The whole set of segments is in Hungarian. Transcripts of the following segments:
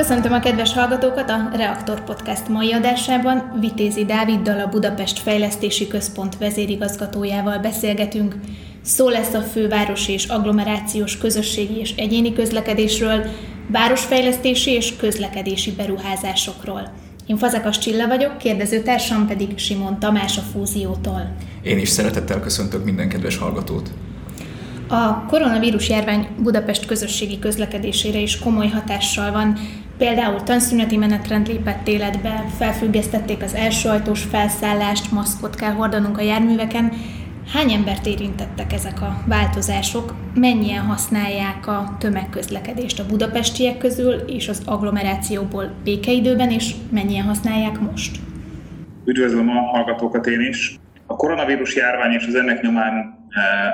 Köszöntöm a kedves hallgatókat a Reaktor Podcast mai adásában. Vitézi Dáviddal, a Budapest Fejlesztési Központ vezérigazgatójával beszélgetünk. Szó lesz a fővárosi és agglomerációs közösségi és egyéni közlekedésről, városfejlesztési és közlekedési beruházásokról. Én Fazekas Csilla vagyok, kérdezőtársam pedig Simon Tamás a Fúziótól. Én is szeretettel köszöntök minden kedves hallgatót. A koronavírus járvány Budapest közösségi közlekedésére is komoly hatással van. Például tanszüneti menetrend lépett életbe, felfüggesztették az első ajtós felszállást, maszkot kell hordanunk a járműveken. Hány embert érintettek ezek a változások? Mennyien használják a tömegközlekedést a budapestiek közül és az agglomerációból békeidőben, és mennyien használják most? Üdvözlöm a hallgatókat én is. A koronavírus járvány és az ennek nyomán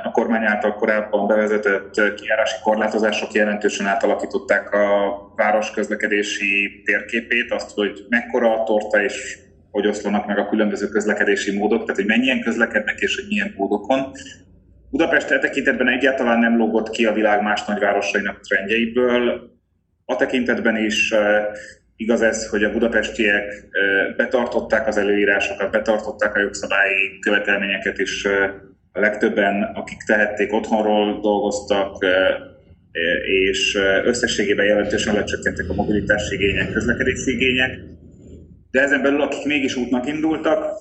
a kormány által korábban bevezetett kiárási korlátozások jelentősen átalakították a város közlekedési térképét, azt, hogy mekkora a torta és hogy oszlanak meg a különböző közlekedési módok, tehát hogy mennyien közlekednek és hogy milyen módokon. Budapest e tekintetben egyáltalán nem lógott ki a világ más nagyvárosainak trendjeiből. A tekintetben is igaz ez, hogy a budapestiek betartották az előírásokat, betartották a jogszabályi követelményeket, és a legtöbben, akik tehették, otthonról dolgoztak, és összességében jelentősen lecsökkentek a mobilitási igények, közlekedési igények. De ezen belül, akik mégis útnak indultak,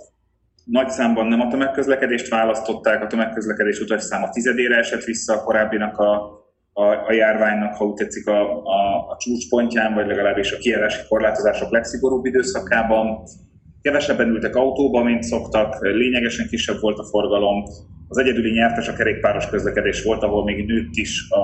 nagy számban nem a tömegközlekedést választották, a tömegközlekedés utas száma tizedére esett vissza a korábbinak a, a, a járványnak, ha úgy tetszik, a, a, a csúcspontján, vagy legalábbis a kijárási korlátozások legszigorúbb időszakában. Kevesebben ültek autóba, mint szoktak, lényegesen kisebb volt a forgalom, az egyedüli nyertes a kerékpáros közlekedés volt, ahol még nőtt is a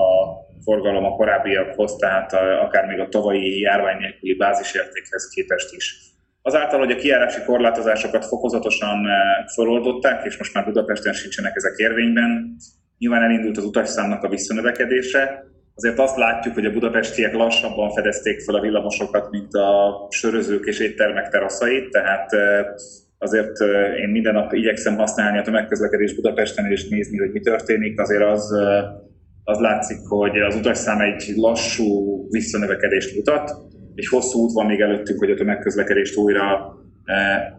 forgalom a korábbiakhoz, tehát akár még a tavalyi járvány nélküli bázisértékhez képest is. Azáltal, hogy a kiárási korlátozásokat fokozatosan feloldották, és most már Budapesten sincsenek ezek érvényben, nyilván elindult az utasszámnak a visszanövekedése. Azért azt látjuk, hogy a budapestiek lassabban fedezték fel a villamosokat, mint a sörözők és éttermek teraszait, tehát azért én minden nap igyekszem használni a tömegközlekedés Budapesten és nézni, hogy mi történik, azért az, az látszik, hogy az utasszám egy lassú visszanövekedést mutat, egy hosszú út van még előttünk, hogy a tömegközlekedést újra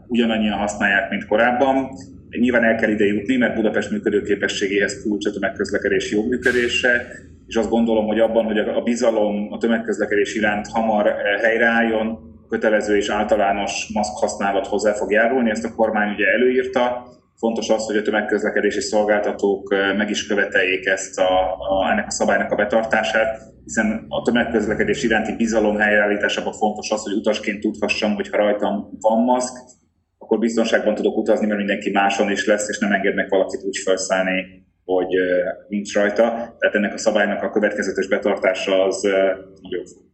ugyanannyian használják, mint korábban. Nyilván el kell ide jutni, mert Budapest működőképességéhez kulcs a tömegközlekedés jó működése, és azt gondolom, hogy abban, hogy a bizalom a tömegközlekedés iránt hamar helyreálljon, kötelező és általános maszk használat hozzá fog járulni, ezt a kormány ugye előírta. Fontos az, hogy a tömegközlekedési szolgáltatók meg is követeljék ezt a, a, ennek a szabálynak a betartását, hiszen a tömegközlekedés iránti bizalom helyreállításában fontos az, hogy utasként tudhassam, hogy ha rajtam van maszk, akkor biztonságban tudok utazni, mert mindenki máson is lesz, és nem engednek valakit úgy felszállni, hogy nincs rajta. Tehát ennek a szabálynak a következetes betartása az nagyon fontos.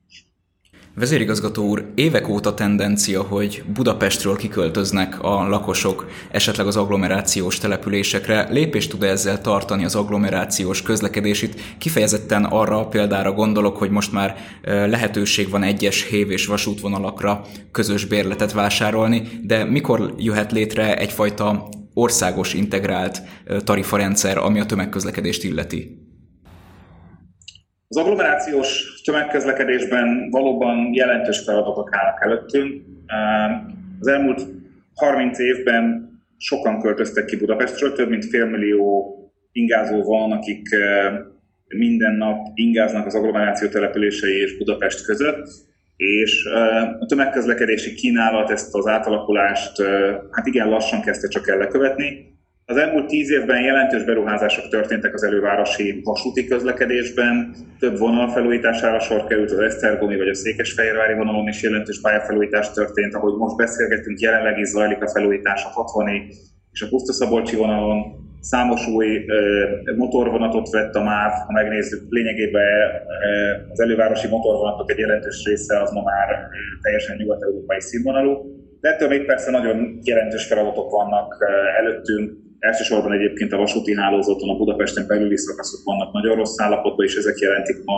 Vezérigazgató úr, évek óta tendencia, hogy Budapestről kiköltöznek a lakosok esetleg az agglomerációs településekre. Lépést tud ezzel tartani az agglomerációs közlekedését? Kifejezetten arra a példára gondolok, hogy most már lehetőség van egyes hév és vasútvonalakra közös bérletet vásárolni, de mikor jöhet létre egyfajta országos integrált tarifarendszer, ami a tömegközlekedést illeti? Az agglomerációs tömegközlekedésben valóban jelentős feladatok állnak előttünk. Az elmúlt 30 évben sokan költöztek ki Budapestről, több mint félmillió ingázó van, akik minden nap ingáznak az agglomeráció települései és Budapest között, és a tömegközlekedési kínálat ezt az átalakulást hát igen lassan kezdte csak el lekövetni. Az elmúlt tíz évben jelentős beruházások történtek az elővárosi vasúti közlekedésben, több vonal felújítására sor került, az Esztergomi vagy a Székesfehérvári vonalon is jelentős pályafelújítás történt, ahogy most beszélgetünk, jelenleg is zajlik a felújítás a 60 és a Pusztaszabolcsi vonalon. Számos új motorvonatot vett a MÁV, ha megnézzük, lényegében az elővárosi motorvonatok egy jelentős része az ma már teljesen nyugat-európai színvonalú. De ettől még persze nagyon jelentős feladatok vannak előttünk, Elsősorban egyébként a vasúti hálózaton, a Budapesten belüli szakaszok vannak nagyon rossz állapotban, és ezek jelentik ma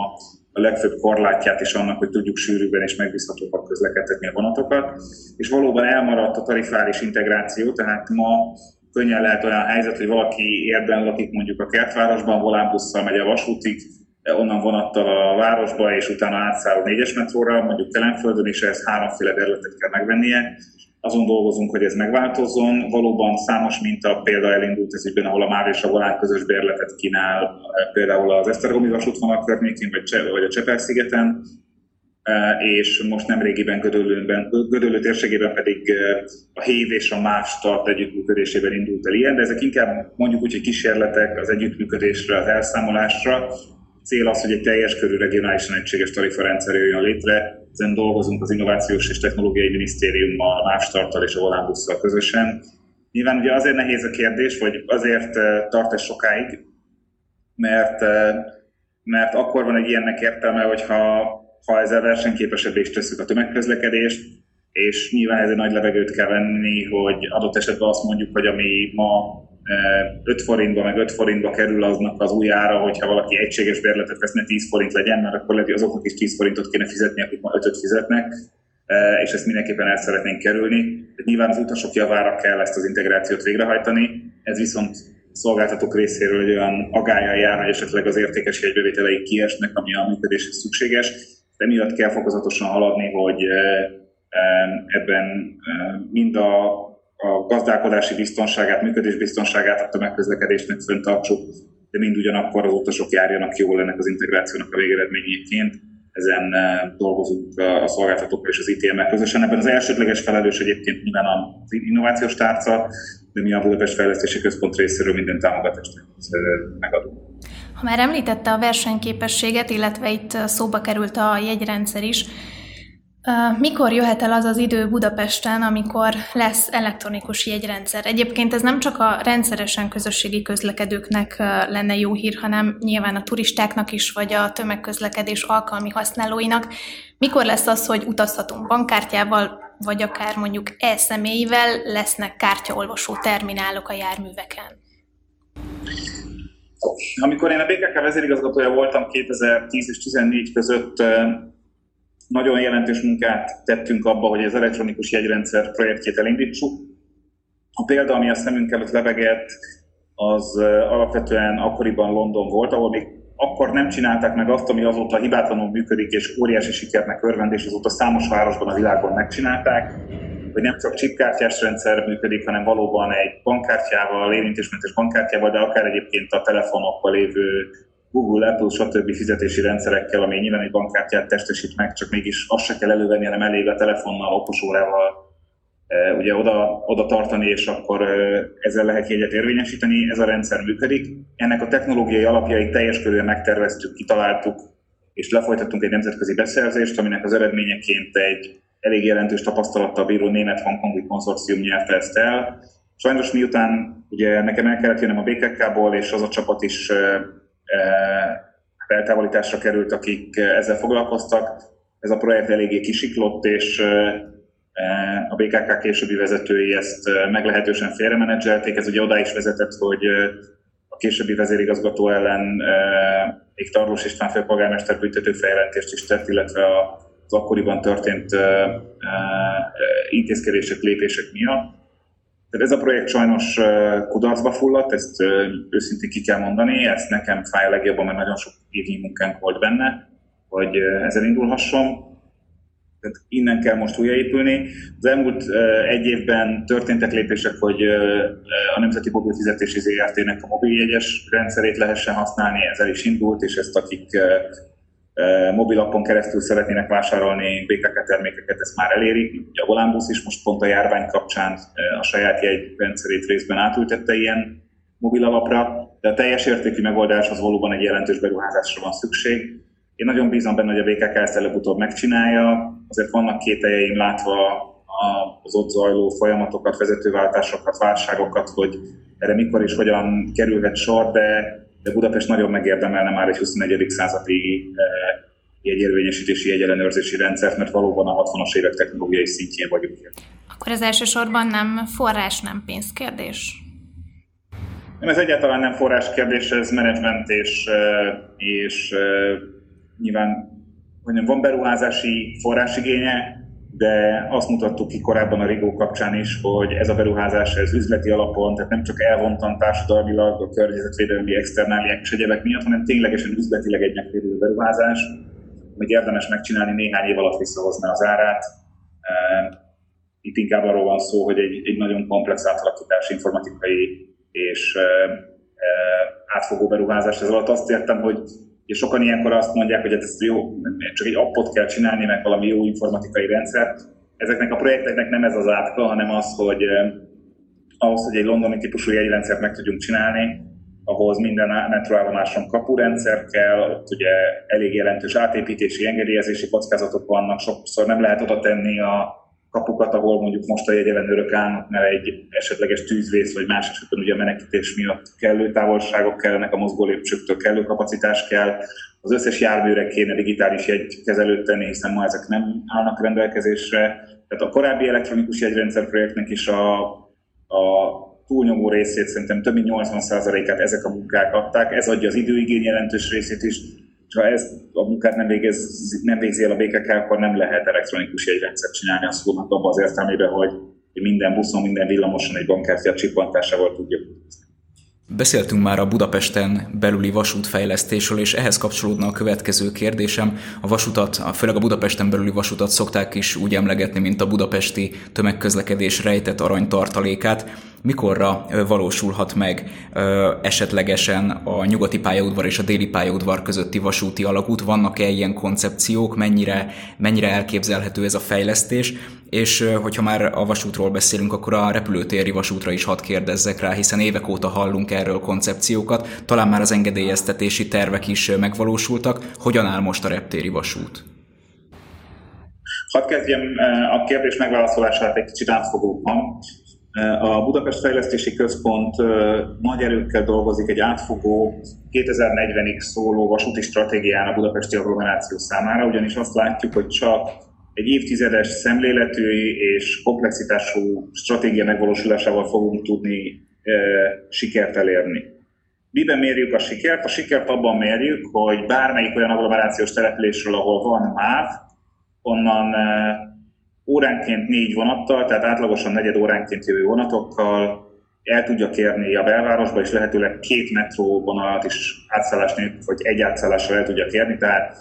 a legfőbb korlátját is annak, hogy tudjuk sűrűbben és megbízhatóban közlekedtetni a vonatokat. És valóban elmaradt a tarifáris integráció, tehát ma könnyen lehet olyan helyzet, hogy valaki lakik mondjuk a kertvárosban, volánbusszal megy a vasútig, onnan vonattal a városba, és utána átszáll a négyes metróra, mondjuk Kelenföldön, és ehhez háromféle bérletet kell megvennie. Azon dolgozunk, hogy ez megváltozzon. Valóban számos minta példa elindult ez ügyben, ahol a Már és a Volán közös bérletet kínál, például az Esztergomi vasútvonal környékén, vagy, vagy a Csepel-szigeten, és most nem régiben Gödöllőben, Gödöllő térségében pedig a HÉV és a MÁS tart együttműködésében indult el ilyen, de ezek inkább mondjuk úgy, hogy kísérletek az együttműködésre, az elszámolásra. Cél az, hogy egy teljes körű regionálisan egységes tarifarendszer jöjjön létre. Ezen dolgozunk az Innovációs és Technológiai Minisztériummal, a MÁS tarttal és a Volánbusszal közösen. Nyilván ugye azért nehéz a kérdés, vagy azért tart ez sokáig, mert, mert akkor van egy ilyennek értelme, hogyha ha ezzel versenyképesebbé is tesszük a tömegközlekedést, és nyilván ez egy nagy levegőt kell venni, hogy adott esetben azt mondjuk, hogy ami ma 5 e, forintba, meg 5 forintba kerül aznak az új ára, hogyha valaki egységes bérletet vesz, ne 10 forint legyen, mert akkor lehet, azoknak is 10 forintot kéne fizetni, akik ma 5 fizetnek, e, és ezt mindenképpen el szeretnénk kerülni. Tehát nyilván az utasok javára kell ezt az integrációt végrehajtani, ez viszont szolgáltatók részéről egy olyan agályal jár, hogy esetleg az értékes jegybevételeik kiesnek, ami a működéshez szükséges de miatt kell fokozatosan haladni, hogy ebben mind a, a gazdálkodási biztonságát, működés biztonságát a tömegközlekedésnek föntartsuk, de mind ugyanakkor az utasok járjanak jól ennek az integrációnak a végeredményeként. Ezen dolgozunk a szolgáltatókkal és az ITM-mel közösen. Ebben az elsődleges felelős egyébként nyilván az innovációs tárca, de mi a Budapest Fejlesztési Központ részéről minden támogatást megadunk. Ha már említette a versenyképességet, illetve itt szóba került a jegyrendszer is, mikor jöhet el az az idő Budapesten, amikor lesz elektronikus jegyrendszer? Egyébként ez nem csak a rendszeresen közösségi közlekedőknek lenne jó hír, hanem nyilván a turistáknak is, vagy a tömegközlekedés alkalmi használóinak. Mikor lesz az, hogy utazhatunk bankkártyával, vagy akár mondjuk e-személyvel lesznek kártyaolvasó terminálok a járműveken? Amikor én a BKK vezérigazgatója voltam 2010 és 2014 között, nagyon jelentős munkát tettünk abba, hogy az elektronikus jegyrendszer projektjét elindítsuk. A példa, ami a szemünk előtt lebegett, az alapvetően akkoriban London volt, ahol még akkor nem csinálták meg azt, ami azóta hibátlanul működik, és óriási sikernek örvend, és azóta számos városban a világon megcsinálták hogy nem csak chipkártyás rendszer működik, hanem valóban egy bankkártyával, érintésmentes bankkártyával, de akár egyébként a telefonokkal lévő Google, Apple, stb. fizetési rendszerekkel, ami nyilván egy bankkártyát testesít meg, csak mégis azt se kell elővenni, hanem elég a telefonnal, okosórával e, ugye oda, oda tartani, és akkor e, ezzel lehet jegyet érvényesíteni. Ez a rendszer működik. Ennek a technológiai alapjait teljes körülön megterveztük, kitaláltuk, és lefolytattunk egy nemzetközi beszerzést, aminek az eredményeként egy elég jelentős tapasztalattal bíró német-hongkongi konzorcium nyerte ezt el. Sajnos miután ugye nekem el kellett jönnöm a BKK-ból, és az a csapat is e, eltávolításra került, akik ezzel foglalkoztak, ez a projekt eléggé kisiklott, és e, a BKK későbbi vezetői ezt meglehetősen félremenedzselték. Ez ugye oda is vezetett, hogy a későbbi vezérigazgató ellen még Tarlós István főpolgármester büntető feljelentést is tett, illetve az akkoriban történt intézkedések, lépések miatt. Tehát ez a projekt sajnos kudarcba fulladt, ezt őszintén ki kell mondani, ezt nekem fáj a legjobban, mert nagyon sok évi munkánk volt benne, hogy ezzel indulhasson. Tehát innen kell most újraépülni. Az elmúlt egy évben történtek lépések, hogy a Nemzeti Mobilfizetési ZRT-nek a mobiljegyes rendszerét lehessen használni, ezzel is indult, és ezt akik mobilapon keresztül szeretnének vásárolni BKK termékeket, ezt már elérik. A Volánbusz is most pont a járvány kapcsán a saját jegyrendszerét részben átültette ilyen mobil alapra, de a teljes értékű megoldáshoz valóban egy jelentős beruházásra van szükség. Én nagyon bízom benne, hogy a BKK ezt előbb-utóbb megcsinálja, azért vannak kételjeim látva az ott zajló folyamatokat, vezetőváltásokat, válságokat, hogy erre mikor és hogyan kerülhet sor, de de Budapest nagyon megérdemelne már egy 21. századi eh, jegyérvényesítési jegyellenőrzési rendszert, mert valóban a 60-as évek technológiai szintjén vagyunk. Akkor ez elsősorban nem forrás, nem pénzkérdés? Nem, ez egyáltalán nem forrás kérdés, ez menedzsment és, eh, és eh, nyilván hogy van beruházási forrásigénye, de azt mutattuk ki korábban a Rigó kapcsán is, hogy ez a beruházás ez üzleti alapon, tehát nem csak elvontan társadalmilag a környezetvédelmi externáliák és egyebek miatt, hanem ténylegesen üzletileg egy megtérülő beruházás, amit érdemes megcsinálni néhány év alatt visszahozna az árát. Itt inkább arról van szó, hogy egy, egy nagyon komplex átalakítás informatikai és átfogó beruházás. Ez alatt azt értem, hogy és sokan ilyenkor azt mondják, hogy hát ezt jó, csak egy appot kell csinálni, meg valami jó informatikai rendszert. Ezeknek a projekteknek nem ez az átka, hanem az, hogy eh, ahhoz, hogy egy londoni típusú jegyrendszert meg tudjunk csinálni, ahhoz minden metroállomáson kapurendszer kell, ott ugye elég jelentős átépítési, engedélyezési kockázatok vannak, sokszor nem lehet oda tenni a kapukat, ahol mondjuk most a jegyelenőrök állnak, mert egy esetleges tűzvész vagy más esetben ugye a menekítés miatt kellő távolságok kellenek, a mozgó lépcsőktől kellő kapacitás kell, az összes járműre kéne digitális jegykezelőt tenni, hiszen ma ezek nem állnak rendelkezésre. Tehát a korábbi elektronikus jegyrendszer projektnek is a, a túlnyomó részét, szerintem több mint 80%-át ezek a munkák adták, ez adja az időigény jelentős részét is, ha ezt a munkát nem, végez, nem végzi el a BKK, akkor nem lehet elektronikus jegyrendszert csinálni a szónak abban az értelmében, hogy minden buszon, minden villamoson egy bankkártya csippantásával tudja Beszéltünk már a Budapesten belüli vasútfejlesztésről, és ehhez kapcsolódna a következő kérdésem. A vasutat, főleg a Budapesten belüli vasutat szokták is úgy emlegetni, mint a budapesti tömegközlekedés rejtett aranytartalékát mikorra valósulhat meg esetlegesen a nyugati pályaudvar és a déli pályaudvar közötti vasúti alagút? Vannak-e ilyen koncepciók, mennyire, mennyire elképzelhető ez a fejlesztés? És hogyha már a vasútról beszélünk, akkor a repülőtéri vasútra is hadd kérdezzek rá, hiszen évek óta hallunk erről koncepciókat, talán már az engedélyeztetési tervek is megvalósultak. Hogyan áll most a reptéri vasút? Hadd kezdjem a kérdés megválaszolását egy kicsit átfogóban. A Budapest Fejlesztési Központ nagy erőkkel dolgozik egy átfogó 2040-ig szóló vasúti stratégián a budapesti agglomeráció számára, ugyanis azt látjuk, hogy csak egy évtizedes szemléletű és komplexitású stratégia megvalósulásával fogunk tudni sikert elérni. Miben mérjük a sikert? A sikert abban mérjük, hogy bármelyik olyan agglomerációs településről, ahol van MÁV, onnan óránként négy vonattal, tehát átlagosan negyed óránként jövő vonatokkal el tudja kérni a belvárosba, és lehetőleg két metróvonalat is átszállás nélkül, vagy egy átszállással el tudja kérni, tehát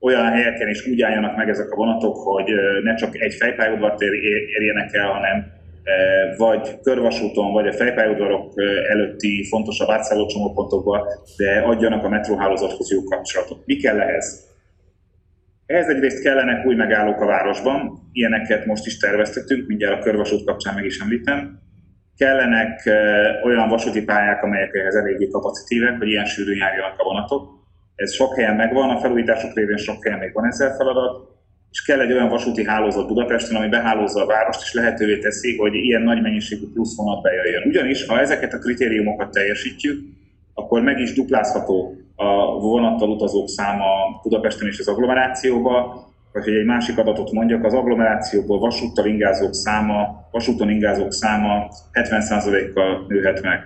olyan helyeken is úgy álljanak meg ezek a vonatok, hogy ne csak egy fejpályaudvart érjenek el, hanem vagy körvasúton, vagy a fejpályaudvarok előtti fontosabb átszálló csomópontokba, de adjanak a metróhálózathoz jó kapcsolatot. Mi kell ehhez? Ehhez egyrészt kellenek új megállók a városban, ilyeneket most is terveztetünk, mindjárt a körvasút kapcsán meg is említem. Kellenek olyan vasúti pályák, amelyek ehhez eléggé kapacitívek, hogy ilyen sűrűn járjanak a vonatok. Ez sok helyen megvan, a felújítások révén sok helyen még van ezzel feladat, és kell egy olyan vasúti hálózat Budapesten, ami behálózza a várost, és lehetővé teszi, hogy ilyen nagy mennyiségű plusz vonat bejöjjön. Ugyanis, ha ezeket a kritériumokat teljesítjük, akkor meg is duplázható a vonattal utazók száma Budapesten és az agglomerációban, vagy hogy egy másik adatot mondjak, az agglomerációból vasúttal ingázók száma, vasúton ingázók száma 70%-kal nőhet meg.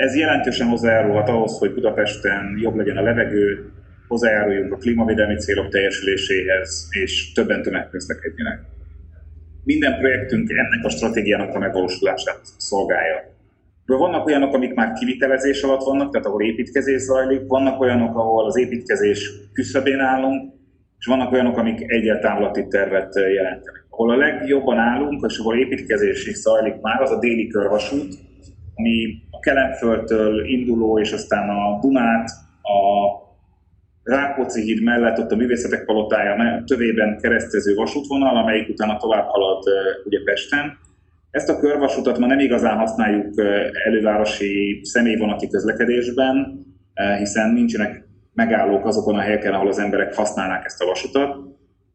Ez jelentősen hozzájárulhat ahhoz, hogy Budapesten jobb legyen a levegő, hozzájáruljunk a klímavédelmi célok teljesüléséhez, és többen tömegközlekedjenek. Minden projektünk ennek a stratégiának a megvalósulását szolgálja. Vannak olyanok, amik már kivitelezés alatt vannak, tehát ahol építkezés zajlik, vannak olyanok, ahol az építkezés küszöbén állunk, és vannak olyanok, amik egyet távlati tervet jelentenek. Ahol a legjobban állunk, és ahol építkezés is zajlik már, az a déli körvasút, ami a Kelemföldtől induló, és aztán a Dunát, a Rákóczi híd mellett ott a művészetek palotája tövében keresztező vasútvonal, amelyik utána tovább halad ugye Pesten, ezt a körvasutat ma nem igazán használjuk elővárosi személyvonati közlekedésben, hiszen nincsenek megállók azokon a helyeken, ahol az emberek használnák ezt a vasutat.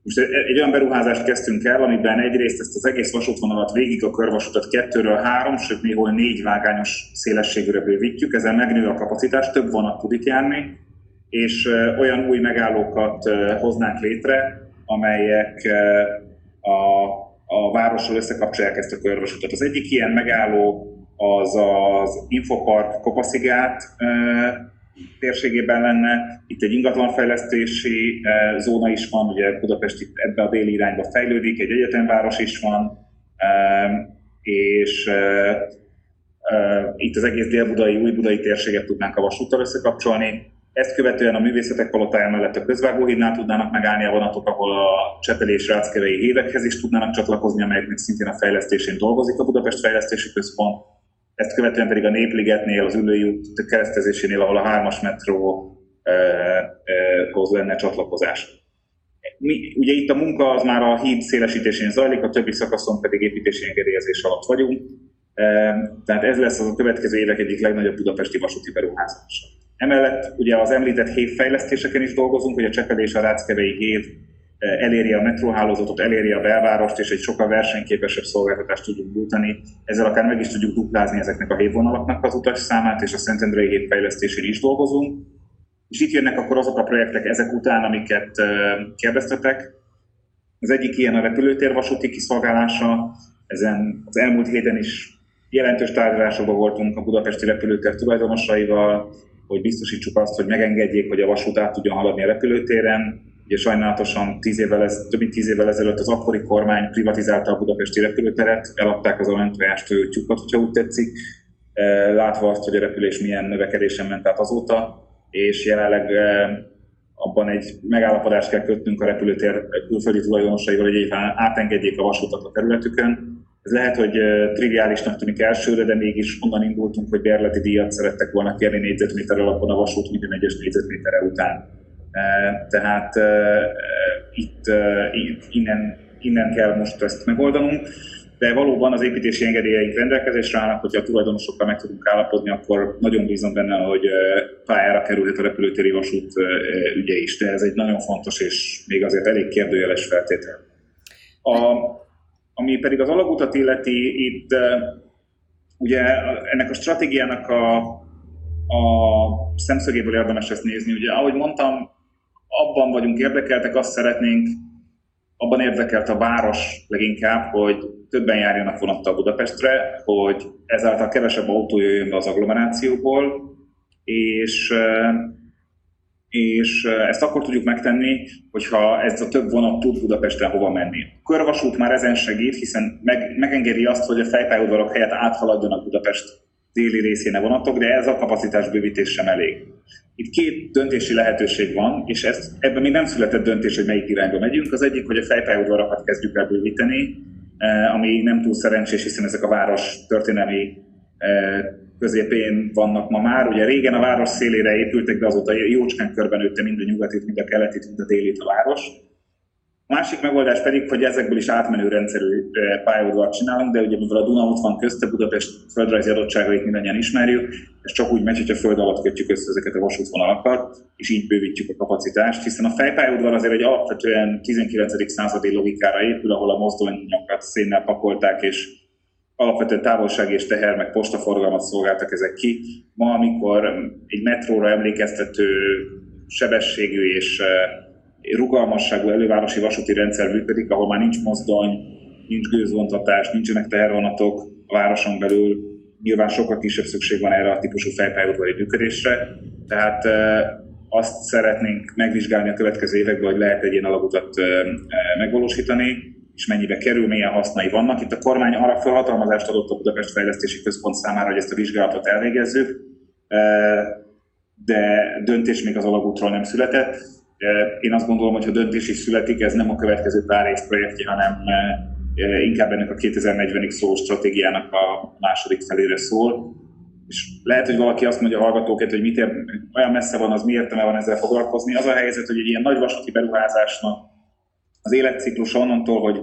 Most egy olyan beruházást kezdtünk el, amiben egyrészt ezt az egész vasútvonalat végig a körvasutat kettőről három, sőt néhol négy vágányos szélességűre bővítjük, ezzel megnő a kapacitás, több vonat tud itt járni, és olyan új megállókat hoznánk létre, amelyek a a városról összekapcsolják ezt a körvasutat. Az egyik ilyen megálló az az Infopark Kopaszigát térségében lenne. Itt egy ingatlanfejlesztési zóna is van, ugye Budapest itt ebbe a déli irányba fejlődik, egy egyetemváros is van, és itt az egész dél-budai, új-budai térséget tudnánk a vasúttal összekapcsolni. Ezt követően a művészetek palotája mellett a közvágóhídnál tudnának megállni a vonatok, ahol a Csepeli és Ráckevei hívekhez is tudnának csatlakozni, amelyeknek szintén a fejlesztésén dolgozik a Budapest Fejlesztési Központ. Ezt követően pedig a Népligetnél, az Ülői út keresztezésénél, ahol a hármas metróhoz lenne csatlakozás. Mi, ugye itt a munka az már a híd szélesítésén zajlik, a többi szakaszon pedig építési engedélyezés alatt vagyunk. Tehát ez lesz az a következő évek egyik legnagyobb budapesti vasúti beruházása. Emellett ugye az említett hévfejlesztéseken is dolgozunk, hogy a Csepel és a Ráckevei hév eléri a metróhálózatot, eléri a belvárost, és egy sokkal versenyképesebb szolgáltatást tudjuk nyújtani. Ezzel akár meg is tudjuk duplázni ezeknek a hévvonalaknak az utas számát, és a Szentendrei hév fejlesztésén is dolgozunk. És itt jönnek akkor azok a projektek ezek után, amiket kérdeztetek. Az egyik ilyen a repülőtér vasúti kiszolgálása, ezen az elmúlt héten is jelentős tárgyalásokban voltunk a budapesti repülőtér tulajdonosaival, hogy biztosítsuk azt, hogy megengedjék, hogy a vasút át tudjon haladni a repülőtéren. Ugye sajnálatosan tíz évvel ez, több mint tíz évvel ezelőtt az akkori kormány privatizálta a budapesti repülőteret, eladták az aranytojást tyúkot, hogyha úgy tetszik, e, látva azt, hogy a repülés milyen növekedésen ment át azóta, és jelenleg e, abban egy megállapodást kell kötnünk a repülőtér külföldi tulajdonosaival, hogy egyébként átengedjék a vasutat a területükön, ez lehet, hogy triviálisnak tűnik elsőre, de mégis onnan indultunk, hogy bérleti díjat szerettek volna kérni négyzetméter alapon a vasút minden egyes négyzetméterre után. Tehát itt innen, innen kell most ezt megoldanunk, de valóban az építési engedélyeink rendelkezésre állnak, hogyha a tulajdonosokkal meg tudunk állapodni, akkor nagyon bízom benne, hogy pályára kerülhet a repülőtéri vasút ügye is, de ez egy nagyon fontos és még azért elég kérdőjeles feltétel. A, ami pedig az alagutat illeti, itt ugye ennek a stratégiának a, a szemszögéből érdemes ezt nézni. Ugye, ahogy mondtam, abban vagyunk érdekeltek, azt szeretnénk, abban érdekelt a város leginkább, hogy többen járjanak vonattal Budapestre, hogy ezáltal kevesebb autó jöjjön be az agglomerációból, és és ezt akkor tudjuk megtenni, hogyha ez a több vonat tud Budapesten hova menni. A körvasút már ezen segít, hiszen meg, megengedi azt, hogy a fejpályaudvarok helyett áthaladjanak Budapest déli részén a vonatok, de ez a kapacitás bővítés sem elég. Itt két döntési lehetőség van, és ezt, ebben még nem született döntés, hogy melyik irányba megyünk. Az egyik, hogy a fejpályaudvarokat kezdjük el bővíteni, ami nem túl szerencsés, hiszen ezek a város történelmi középén vannak ma már. Ugye régen a város szélére épültek, de azóta jócskán körben nőtte mind a nyugatit, mind a keletit, mind a délit a város. A másik megoldás pedig, hogy ezekből is átmenő rendszerű pályaudvart csinálunk, de ugye mivel a Duna ott van közte, Budapest földrajzi adottságait mindannyian ismerjük, és csak úgy megy, hogyha föld alatt kötjük össze ezeket a vasútvonalakat, és így bővítjük a kapacitást, hiszen a fejpályaudvar azért egy alapvetően 19. századi logikára épül, ahol a mozdonyokat szénnel pakolták, és alapvetően távolság és teher, meg postaforgalmat szolgáltak ezek ki. Ma, amikor egy metróra emlékeztető sebességű és eh, rugalmasságú elővárosi vasúti rendszer működik, ahol már nincs mozdony, nincs gőzvontatás, nincsenek tehervonatok a városon belül, nyilván sokkal kisebb szükség van erre a típusú fejpályaudvari működésre. Tehát eh, azt szeretnénk megvizsgálni a következő években, hogy lehet egy ilyen alagutat eh, megvalósítani és mennyibe kerül, milyen hasznai vannak. Itt a kormány arra felhatalmazást adott a Budapest Fejlesztési Központ számára, hogy ezt a vizsgálatot elvégezzük, e, de döntés még az alagútról nem született. E, én azt gondolom, hogy ha döntés is születik, ez nem a következő pár év projektje, hanem e, inkább ennek a 2040-ig szóló stratégiának a második felére szól. És lehet, hogy valaki azt mondja a hallgatókat, hogy mit ér, olyan messze van, az mi értelme van ezzel foglalkozni. Az a helyzet, hogy egy ilyen nagy vasúti beruházásnak az életciklus onnantól, hogy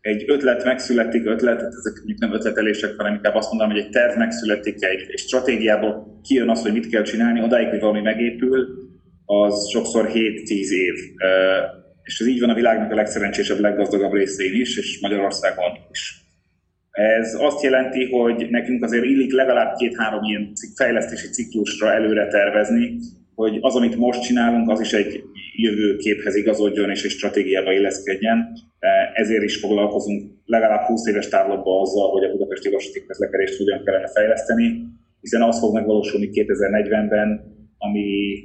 egy ötlet megszületik, ötlet, ezek mondjuk nem ötletelések, hanem inkább azt mondanám, hogy egy terv megszületik, egy, egy stratégiából kijön az, hogy mit kell csinálni, odáig, hogy valami megépül, az sokszor 7-10 év. És ez így van a világnak a legszerencsésebb, leggazdagabb részén is, és Magyarországon is. Ez azt jelenti, hogy nekünk azért illik legalább két-három ilyen fejlesztési ciklusra előre tervezni, hogy az, amit most csinálunk, az is egy jövőképhez igazodjon és egy stratégiába illeszkedjen. E, ezért is foglalkozunk legalább 20 éves távlatban azzal, hogy a budapesti vasúti közlekedést hogyan kellene fejleszteni, hiszen az fog megvalósulni 2040-ben, ami,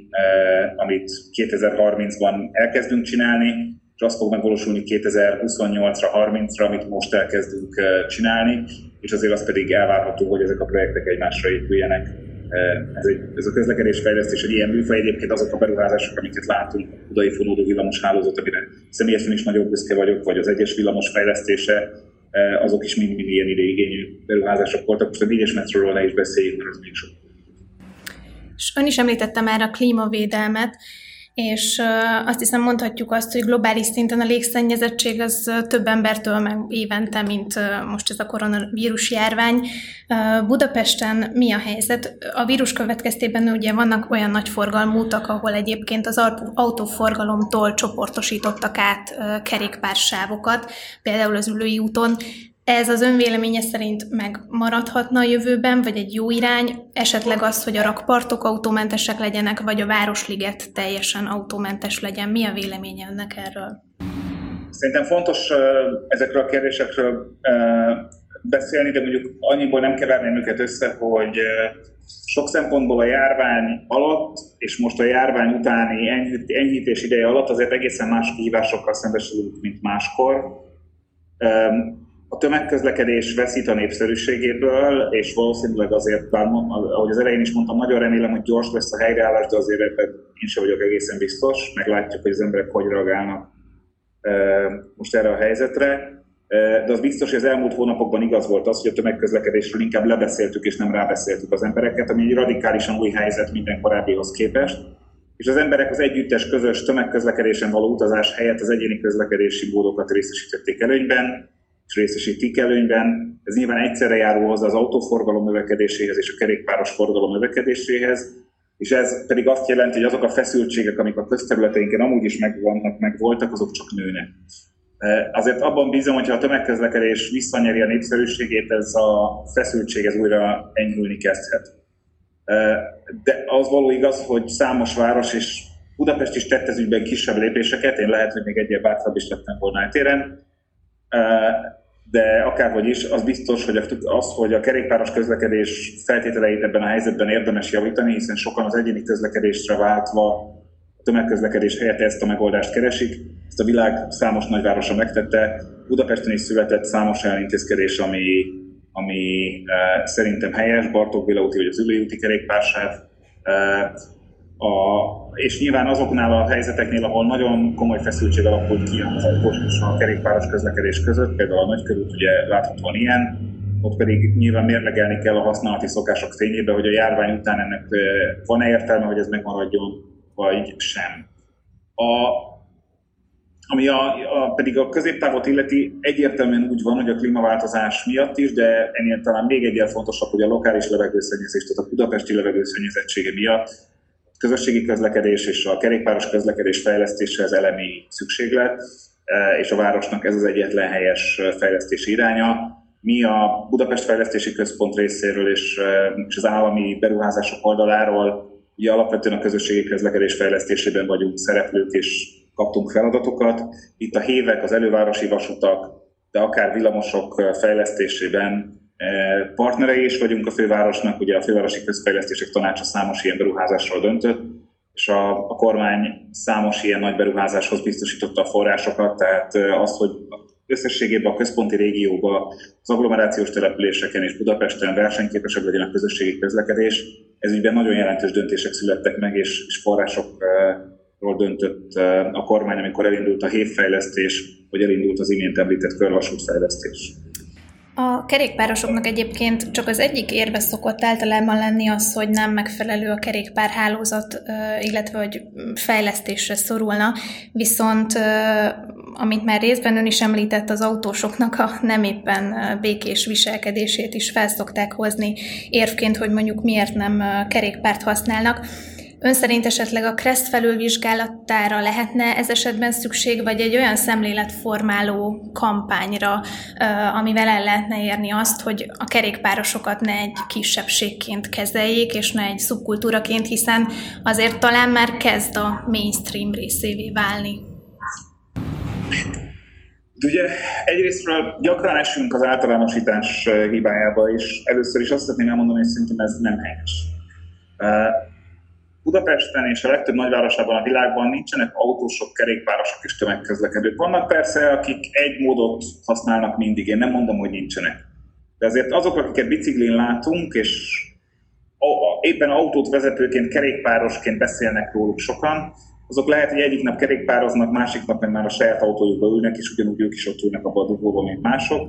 amit 2030-ban elkezdünk csinálni, és az fog megvalósulni 2028-ra, 30-ra, amit most elkezdünk csinálni, és azért az pedig elvárható, hogy ezek a projektek egymásra épüljenek. Ez, egy, ez a közlekedésfejlesztés egy ilyen műfaj, egyébként azok a beruházások, amiket látunk, a budai fonódó villamos hálózat, amire személyesen is nagyobb büszke vagyok, vagy az egyes villamos fejlesztése, azok is mind-mind ilyen ideigényű beruházások voltak. Most a négyes metróról ne is beszéljünk, mert az még sok. És ön is említette már a klímavédelmet, és azt hiszem mondhatjuk azt, hogy globális szinten a légszennyezettség az több embertől meg évente, mint most ez a koronavírus járvány. Budapesten mi a helyzet? A vírus következtében ugye vannak olyan nagy forgalmú utak, ahol egyébként az autóforgalomtól csoportosítottak át kerékpársávokat, például az ülői úton. Ez az önvéleménye szerint megmaradhatna a jövőben, vagy egy jó irány, esetleg az, hogy a rakpartok autómentesek legyenek, vagy a Városliget teljesen autómentes legyen. Mi a véleménye önnek erről? Szerintem fontos ezekről a kérdésekről beszélni, de mondjuk annyiból nem keverném őket össze, hogy sok szempontból a járvány alatt, és most a járvány utáni enyhítés ideje alatt azért egészen más kihívásokkal szembesülünk, mint máskor a tömegközlekedés veszít a népszerűségéből, és valószínűleg azért, bár, ahogy az elején is mondtam, nagyon remélem, hogy gyors lesz a helyreállás, de azért ebben én sem vagyok egészen biztos. Meglátjuk, hogy az emberek hogy reagálnak most erre a helyzetre. De az biztos, hogy az elmúlt hónapokban igaz volt az, hogy a tömegközlekedésről inkább lebeszéltük és nem rábeszéltük az embereket, ami egy radikálisan új helyzet minden korábbihoz képest. És az emberek az együttes, közös tömegközlekedésen való utazás helyett az egyéni közlekedési módokat részesítették előnyben, és részesítik előnyben. Ez nyilván egyszerre járul hozzá az autóforgalom növekedéséhez és a kerékpáros forgalom növekedéséhez, és ez pedig azt jelenti, hogy azok a feszültségek, amik a közterületeinken amúgy is megvannak, meg voltak, azok csak nőnek. E, azért abban bízom, hogyha a tömegközlekedés visszanyeri a népszerűségét, ez a feszültség ez újra enyhülni kezdhet. E, de az való igaz, hogy számos város és Budapest is tett ez ügyben kisebb lépéseket, én lehet, hogy még egyéb bátrabb is lettem volna eltéren, de akárhogy is, az biztos, hogy az, hogy a kerékpáros közlekedés feltételeit ebben a helyzetben érdemes javítani, hiszen sokan az egyéni közlekedésre váltva a tömegközlekedés helyett ezt a megoldást keresik. Ezt a világ számos nagyvárosa megtette. Budapesten is született számos olyan intézkedés, ami, ami uh, szerintem helyes, Bartók Béla úti vagy az Ülői úti kerékpársáv. Uh, a, és nyilván azoknál a helyzeteknél, ahol nagyon komoly feszültség alakult ki az és a kerékpáros közlekedés között, például a nagykörút ugye láthatóan ilyen, ott pedig nyilván mérlegelni kell a használati szokások fényében, hogy a járvány után ennek van-e értelme, hogy ez megmaradjon, vagy sem. A, ami a, a, pedig a középtávot illeti, egyértelműen úgy van, hogy a klímaváltozás miatt is, de ennél talán még egyel fontosabb, hogy a lokális levegőszennyezés, tehát a budapesti levegőszennyezettsége miatt közösségi közlekedés és a kerékpáros közlekedés fejlesztése az elemi szükséglet, e, és a városnak ez az egyetlen helyes fejlesztési iránya. Mi a Budapest Fejlesztési Központ részéről és, e, és az állami beruházások oldaláról ugye alapvetően a közösségi közlekedés fejlesztésében vagyunk szereplők, és kaptunk feladatokat. Itt a hévek, az elővárosi vasutak, de akár villamosok fejlesztésében partnerei is vagyunk a fővárosnak, ugye a fővárosi közfejlesztések tanácsa számos ilyen beruházásról döntött, és a, a kormány számos ilyen nagy beruházáshoz biztosította a forrásokat, tehát az, hogy összességében a központi régióban, az agglomerációs településeken és Budapesten versenyképesebb legyen a közösségi közlekedés, ez ügyben nagyon jelentős döntések születtek meg, és, és forrásokról döntött a kormány, amikor elindult a hévfejlesztés, vagy elindult az imént említett körvasútfejlesztés. A kerékpárosoknak egyébként csak az egyik érve szokott általában lenni az, hogy nem megfelelő a kerékpárhálózat, illetve hogy fejlesztésre szorulna, viszont amit már részben ön is említett, az autósoknak a nem éppen békés viselkedését is felszokták hozni érvként, hogy mondjuk miért nem kerékpárt használnak. Ön szerint esetleg a KRESZ felülvizsgálatára lehetne ez esetben szükség, vagy egy olyan szemléletformáló kampányra, amivel el lehetne érni azt, hogy a kerékpárosokat ne egy kisebbségként kezeljék, és ne egy szubkultúraként, hiszen azért talán már kezd a mainstream részévé válni. Ugye egyrésztről gyakran esünk az általánosítás hibájába, és először is azt szeretném elmondani, hogy szerintem ez nem helyes Budapesten és a legtöbb nagyvárosában a világban nincsenek autósok, kerékpárosok és tömegközlekedők. Vannak persze, akik egy módot használnak mindig, én nem mondom, hogy nincsenek. De azért azok, akiket biciklin látunk, és éppen autót vezetőként, kerékpárosként beszélnek róluk sokan, azok lehet, hogy egyik nap kerékpároznak, másik nap már a saját autójukba ülnek, és ugyanúgy ők is ott ülnek a dugóban, mint mások.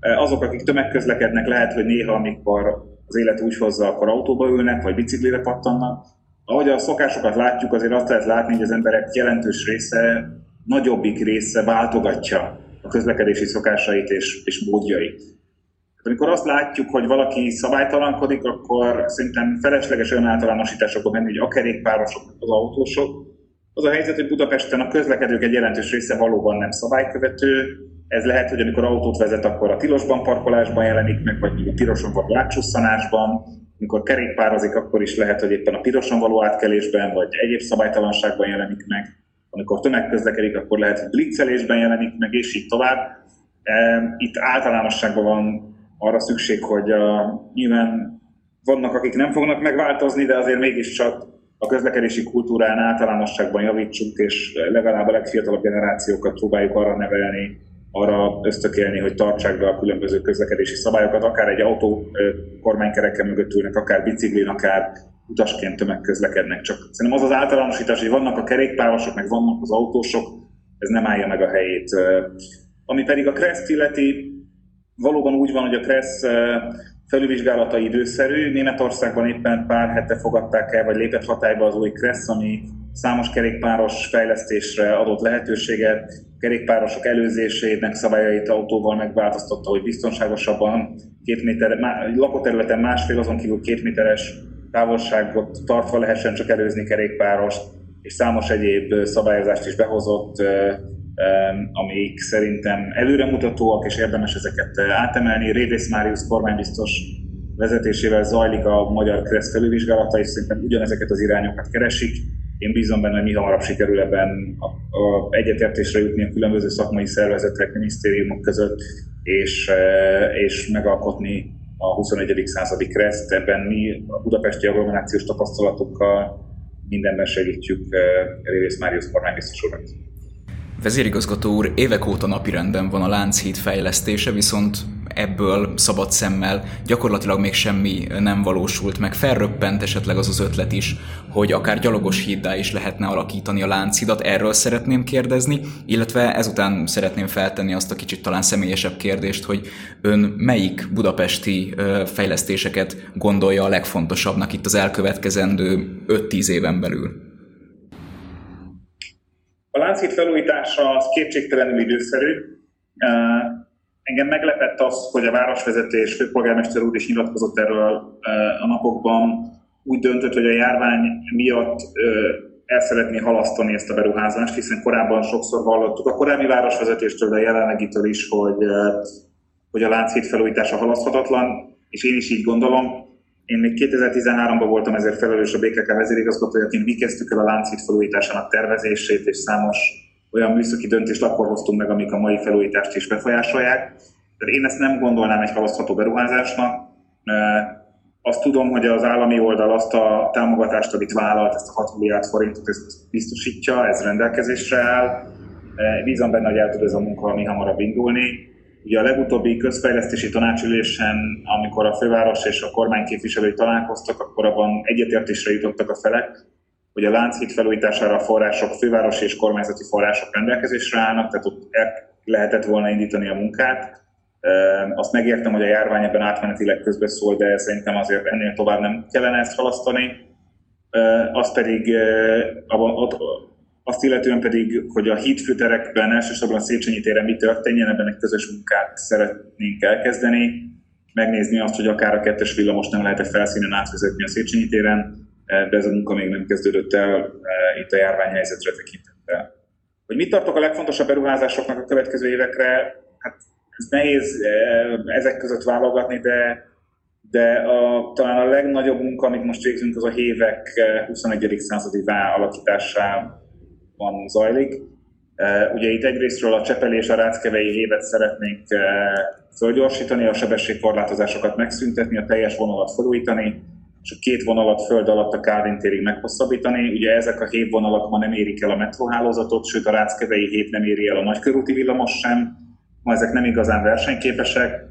Azok, akik tömegközlekednek, lehet, hogy néha, amikor az élet úgy hozza, akkor autóba ülnek, vagy biciklire pattannak. Ahogy a szokásokat látjuk, azért azt lehet látni, hogy az emberek jelentős része, nagyobbik része váltogatja a közlekedési szokásait és, és módjait. Amikor azt látjuk, hogy valaki szabálytalankodik, akkor szerintem felesleges olyan általánosításokba menni, hogy a kerékpárosok, az autósok. Az a helyzet, hogy Budapesten a közlekedők egy jelentős része valóban nem szabálykövető, ez lehet, hogy amikor autót vezet, akkor a tilosban parkolásban jelenik meg, vagy a piroson való átsusszanásban. Amikor kerékpározik, akkor is lehet, hogy éppen a piroson való átkelésben, vagy egyéb szabálytalanságban jelenik meg. Amikor tömegközlekedik, akkor lehet, hogy blitzelésben jelenik meg, és így tovább. Itt általánosságban van arra szükség, hogy a, nyilván vannak, akik nem fognak megváltozni, de azért mégiscsak a közlekedési kultúrán általánosságban javítsuk, és legalább a legfiatalabb generációkat próbáljuk arra nevelni, arra ösztökélni, hogy tartsák be a különböző közlekedési szabályokat, akár egy autó kormánykereke mögött ülnek, akár biciklin, akár utasként tömegközlekednek. Csak szerintem az az általánosítás, hogy vannak a kerékpárosok, meg vannak az autósok, ez nem állja meg a helyét. Ami pedig a Kreszt illeti, valóban úgy van, hogy a Kressz felülvizsgálata időszerű. Németországban éppen pár hete fogadták el, vagy lépett hatályba az új Kressz, ami számos kerékpáros fejlesztésre adott lehetőséget, kerékpárosok előzésének szabályait autóval megváltoztatta, hogy biztonságosabban két méter, lakóterületen másfél, azon kívül két méteres távolságot tartva lehessen csak előzni kerékpárost, és számos egyéb szabályozást is behozott, amik szerintem előremutatóak, és érdemes ezeket átemelni. Révész Máriusz kormánybiztos vezetésével zajlik a Magyar Kressz felülvizsgálata, és szerintem ugyanezeket az irányokat keresik. Én bízom benne, hogy mi hamarabb sikerül ebben a, a egyetértésre jutni a különböző szakmai szervezetek, minisztériumok között, és, és megalkotni a 21. századi kreszt. Ebben mi a budapesti agglomerációs tapasztalatokkal mindenben segítjük Révész Máriusz kormánybiztos urat. Vezérigazgató úr, évek óta napirenden van a Lánchíd fejlesztése, viszont ebből szabad szemmel gyakorlatilag még semmi nem valósult meg. Felröppent esetleg az az ötlet is, hogy akár gyalogos híddá is lehetne alakítani a Lánchidat. Erről szeretném kérdezni, illetve ezután szeretném feltenni azt a kicsit talán személyesebb kérdést, hogy ön melyik budapesti fejlesztéseket gondolja a legfontosabbnak itt az elkövetkezendő 5-10 éven belül? A Lánchíd felújítása az kétségtelenül időszerű. Engem meglepett az, hogy a városvezetés főpolgármester úr is nyilatkozott erről a napokban, úgy döntött, hogy a járvány miatt el szeretné halasztani ezt a beruházást, hiszen korábban sokszor hallottuk a korábbi városvezetéstől, de a jelenlegitől is, hogy, hogy a Lánchíd felújítása halaszthatatlan, és én is így gondolom. Én még 2013-ban voltam ezért felelős a BKK vezérigazgatójaként, mi kezdtük el a Lánchíd felújításának tervezését, és számos olyan műszaki döntést akkor hoztunk meg, amik a mai felújítást is befolyásolják. Tehát én ezt nem gondolnám egy halasztható beruházásnak. Azt tudom, hogy az állami oldal azt a támogatást, amit vállalt, ezt a 6 milliárd forintot, ezt biztosítja, ez rendelkezésre áll. Bízom benne, hogy el tud ez a munka mi hamarabb indulni. Ugye a legutóbbi közfejlesztési tanácsülésen, amikor a főváros és a kormány képviselői találkoztak, akkor abban egyetértésre jutottak a felek, hogy a Lánchíd felújítására a források, fővárosi és kormányzati források rendelkezésre állnak, tehát ott lehetett volna indítani a munkát. Azt megértem, hogy a járvány ebben átmenetileg közbeszól, de szerintem azért ennél tovább nem kellene ezt halasztani. Az pedig azt illetően pedig, hogy a hídfőterekben, elsősorban a Széchenyi téren mi történjen, ebben egy közös munkát szeretnénk elkezdeni, megnézni azt, hogy akár a kettes villamos nem lehet-e felszínen átvezetni a Széchenyi téren, de ez a munka még nem kezdődött el itt a járványhelyzetre tekintettel. Hogy mit tartok a legfontosabb beruházásoknak a következő évekre, hát ez nehéz ezek között válogatni, de, de a, talán a legnagyobb munka, amit most végzünk, az a hévek 21. századi alakításában zajlik. Ugye itt egyrésztről a Csepeli és a Ráckevei hévet szeretnénk fölgyorsítani, a sebességkorlátozásokat megszüntetni, a teljes vonalat felújítani, és a két vonalat föld alatt a Kálvin térig meghosszabbítani. Ugye ezek a hévvonalak ma nem érik el a metróhálózatot, sőt a Ráckevei hét nem éri el a nagykörúti villamos sem, ma ezek nem igazán versenyképesek,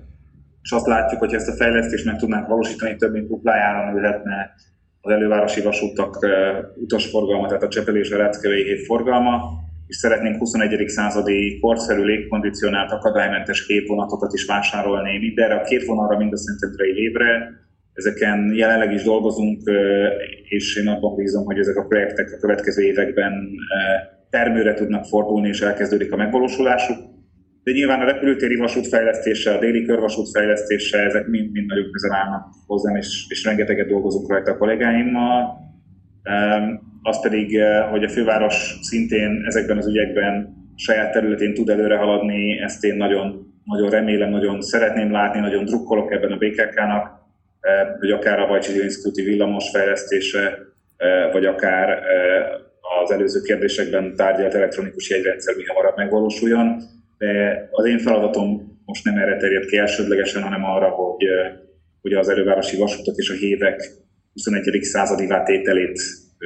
és azt látjuk, hogy ezt a fejlesztést meg tudnánk valósítani, több mint duplájára nőhetne az elővárosi vasútak utasforgalma, tehát a Csepel és a Ráckevei hét forgalma, és szeretnénk 21. századi korszerű légkondicionált akadálymentes képvonatokat is vásárolni, mind erre a két vonalra, mind a Szentendrei hévre. Ezeken jelenleg is dolgozunk, és én abban bízom, hogy ezek a projektek a következő években termőre tudnak fordulni, és elkezdődik a megvalósulásuk. De nyilván a repülőtéri vasút a déli körvasút ezek mind-mind nagyon közel állnak hozzám, és, és rengeteget dolgozunk rajta a kollégáimmal az pedig, hogy a főváros szintén ezekben az ügyekben saját területén tud előre haladni, ezt én nagyon, nagyon remélem, nagyon szeretném látni, nagyon drukkolok ebben a BKK-nak, eh, hogy akár a Bajcsi Instituti villamos fejlesztése, vagy akár az előző kérdésekben tárgyalt elektronikus jegyrendszer mi hamarabb megvalósuljon. De az én feladatom most nem erre terjed ki elsődlegesen, hanem arra, hogy, hogy az elővárosi vasutak és a hévek 21. századi tételét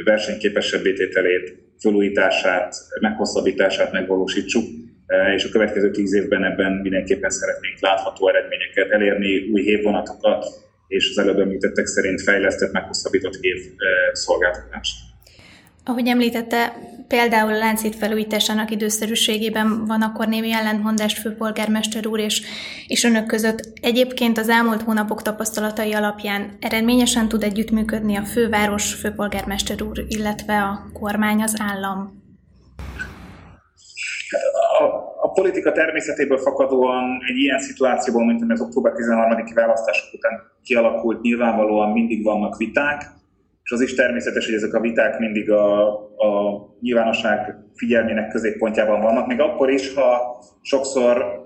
versenyképesebb tételét, felújítását, meghosszabbítását megvalósítsuk, e, és a következő tíz évben ebben mindenképpen szeretnénk látható eredményeket elérni, új hévvonatokat, és az előbb említettek szerint fejlesztett, meghosszabbított hév e, szolgáltatást. Ahogy említette, például a láncít felújításának időszerűségében van akkor némi ellentmondás főpolgármester úr és, és önök között. Egyébként az elmúlt hónapok tapasztalatai alapján eredményesen tud együttműködni a főváros főpolgármester úr, illetve a kormány, az állam? A, a politika természetéből fakadóan egy ilyen szituációban, mint ami az október 13-i választások után kialakult, nyilvánvalóan mindig vannak viták, és az is természetes, hogy ezek a viták mindig a, a nyilvánosság figyelmének középpontjában vannak, még akkor is, ha sokszor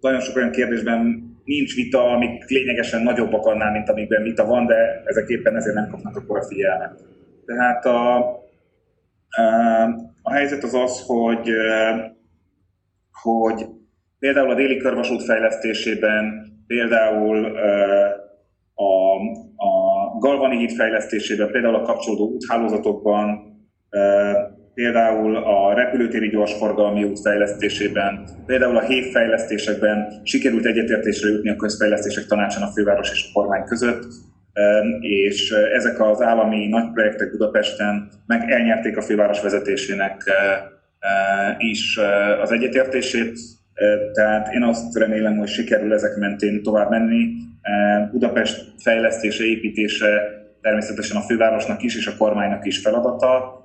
nagyon sok olyan kérdésben nincs vita, amik lényegesen nagyobbak annál, mint amikben vita van, de ezek éppen ezért nem kapnak akkor a figyelmet. Tehát a, a helyzet az az, hogy, hogy például a déli körvasút fejlesztésében, például a, a Galvani híd fejlesztésében, például a kapcsolódó úthálózatokban, például a repülőtéri gyorsforgalmi út fejlesztésében, például a HÉV fejlesztésekben sikerült egyetértésre jutni a közfejlesztések tanácsán a főváros és a kormány között, és ezek az állami nagy projektek Budapesten meg elnyerték a főváros vezetésének is az egyetértését, tehát én azt remélem, hogy sikerül ezek mentén tovább menni. Budapest fejlesztése, építése természetesen a fővárosnak is és a kormánynak is feladata.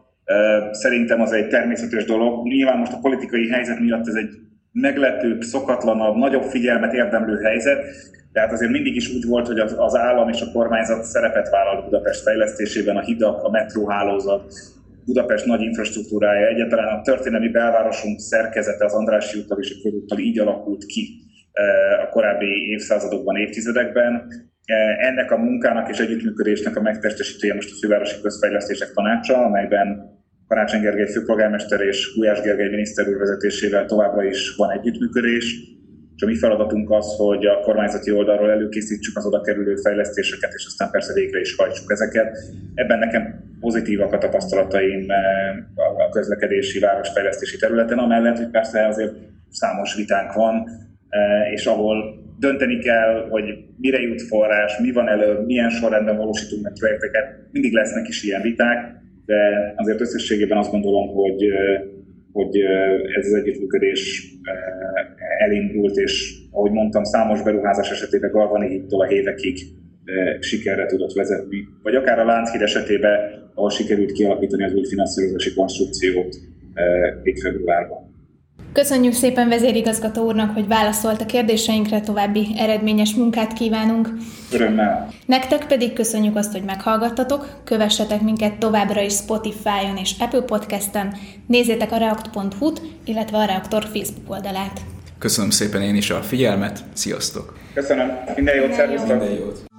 Szerintem az egy természetes dolog. Nyilván most a politikai helyzet miatt ez egy meglepőbb, szokatlanabb, nagyobb figyelmet érdemlő helyzet, tehát azért mindig is úgy volt, hogy az, az állam és a kormányzat szerepet vállalt Budapest fejlesztésében, a hidak, a metróhálózat, Budapest nagy infrastruktúrája, egyáltalán a történelmi belvárosunk szerkezete az Andrássy úttal és a körúttal így alakult ki a korábbi évszázadokban, évtizedekben. Ennek a munkának és együttműködésnek a megtestesítője most a Fővárosi Közfejlesztések Tanácsa, amelyben Karácsony Gergely főpolgármester és Gulyás Gergely miniszter úr vezetésével továbbra is van együttműködés. És a mi feladatunk az, hogy a kormányzati oldalról előkészítsük az oda kerülő fejlesztéseket, és aztán persze végre is hajtsuk ezeket. Ebben nekem pozitívak a tapasztalataim a közlekedési városfejlesztési területen, amellett, hogy persze azért számos vitánk van, és ahol dönteni kell, hogy mire jut forrás, mi van előbb, milyen sorrendben valósítunk meg projekteket, mindig lesznek is ilyen viták, de azért összességében azt gondolom, hogy, hogy ez az együttműködés elindult, és ahogy mondtam, számos beruházás esetében Galvani hittól a hévekig sikerre tudott vezetni. Vagy akár a Lánchíd esetében, ahol sikerült kialakítani az új finanszírozási konstrukciót még februárban. Köszönjük szépen vezérigazgató úrnak, hogy válaszolt a kérdéseinkre, további eredményes munkát kívánunk. Örömmel. Nektek pedig köszönjük azt, hogy meghallgattatok, kövessetek minket továbbra is Spotify-on és Apple Podcast-en, nézzétek a react.hu-t, illetve a Reaktor Facebook oldalát. Köszönöm szépen én is a figyelmet, sziasztok! Köszönöm, minden jót, szervusztok! Minden jót!